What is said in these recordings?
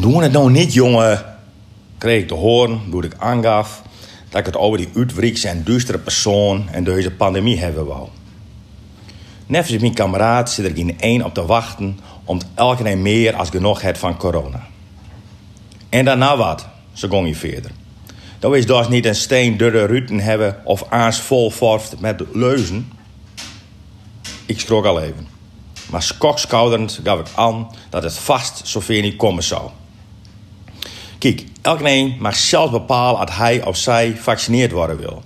Doe het nou niet, jongen. Kreeg ik te horen, toen ik aangaf dat ik het over die uitwriekse en duistere persoon en deze pandemie hebben wou. Als mijn kameraad zit er geen één op te wachten om elke keer meer als genoeg het van corona. En daarna wat, zo gong je verder. Dat is dus niet een steen durre ruten hebben of aans vol vorft met leuzen. Ik schrok al even. Maar skokskouderend gaf ik aan dat het vast zover niet komen zou. Kijk, elkeen mag zelf bepalen of hij of zij gevaccineerd worden wil.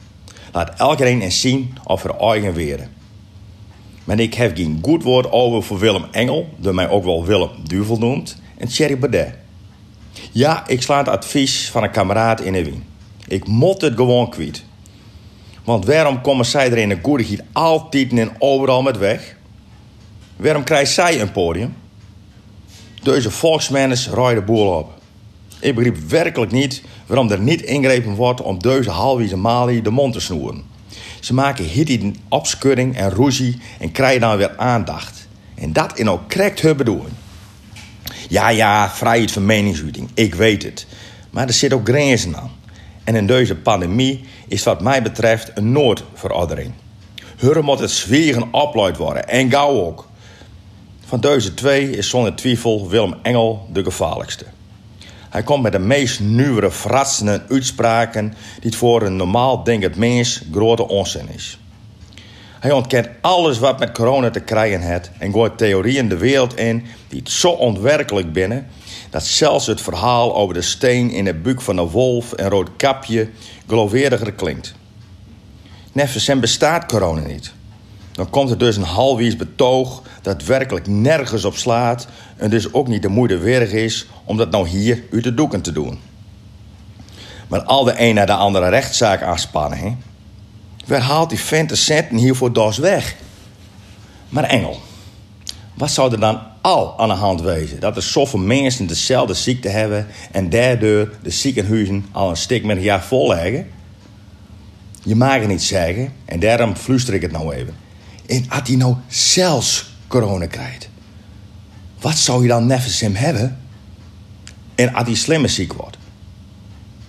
Laat elkeen eens zien of er eigen weren. Maar ik heb geen goed woord over voor Willem Engel, door mij ook wel Willem Duvel noemt, en Thierry Baudet. Ja, ik sla het advies van een kameraad in de wien. Ik moet het gewoon kwijt. Want waarom komen zij er in de goedigheid altijd en overal met weg? Waarom krijgt zij een podium? Deze volksmennis rijden de boel op. Ik begrijp werkelijk niet waarom er niet ingrepen wordt om deze halve Mali de mond te snoeren. Ze maken hittien opschudding en ruzie en krijgen dan weer aandacht. En dat in ook correct hun bedoeling. Ja, ja, vrijheid van meningsuiting, ik weet het. Maar er zit ook grenzen aan. En in deze pandemie is wat mij betreft een noodverordening. Hur moet het zwieren opluid worden, en gauw ook. Van deze twee is zonder twijfel Willem Engel de gevaarlijkste. Hij komt met de meest nieuwe, fratsende uitspraken die het voor een normaal denkend mens grote onzin is. Hij ontkent alles wat met corona te krijgen heeft en gooit theorieën de wereld in die het zo ontwerkelijk binnen dat zelfs het verhaal over de steen in de buik van een wolf en rood kapje geloofwaardiger klinkt. Neffens bestaat corona niet. Dan komt er dus een halwies betoog dat werkelijk nergens op slaat en dus ook niet de moeite waard is om dat nou hier uit de doeken te doen. Maar al de een naar de andere rechtszaak aanspannen, hè? Waar haalt die vent de centen hiervoor dus weg? Maar Engel, wat zou er dan al aan de hand wezen? Dat er zoveel mensen dezelfde ziekte hebben en daardoor de ziekenhuizen al een stuk met een jaar vol leggen? Je mag het niet zeggen en daarom fluister ik het nou even. En als hij nou zelfs corona krijgt, wat zou je dan nevens hem hebben? En als hij slimmer ziek wordt,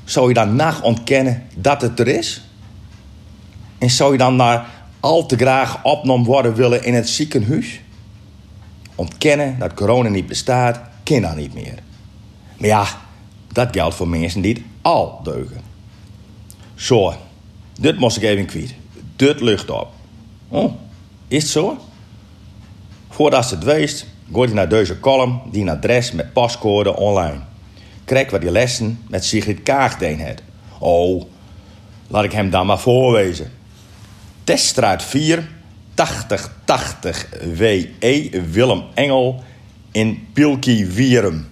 zou je dan nacht ontkennen dat het er is? En zou je dan naar al te graag opgenomen worden willen in het ziekenhuis? Ontkennen dat corona niet bestaat, kan dan niet meer. Maar ja, dat geldt voor mensen die het al deugen. Zo, dit moest ik even kwijt. Dit lucht op. Oh, is zo? Voordat het weest, gooit hij naar deze column die een adres met pascode online. Krijg wat die lessen met Sigrid Kaag deen het. Oh, laat ik hem dan maar voorwezen. Teststraat 4, 8080 WE Willem Engel in Pilkie Wierum.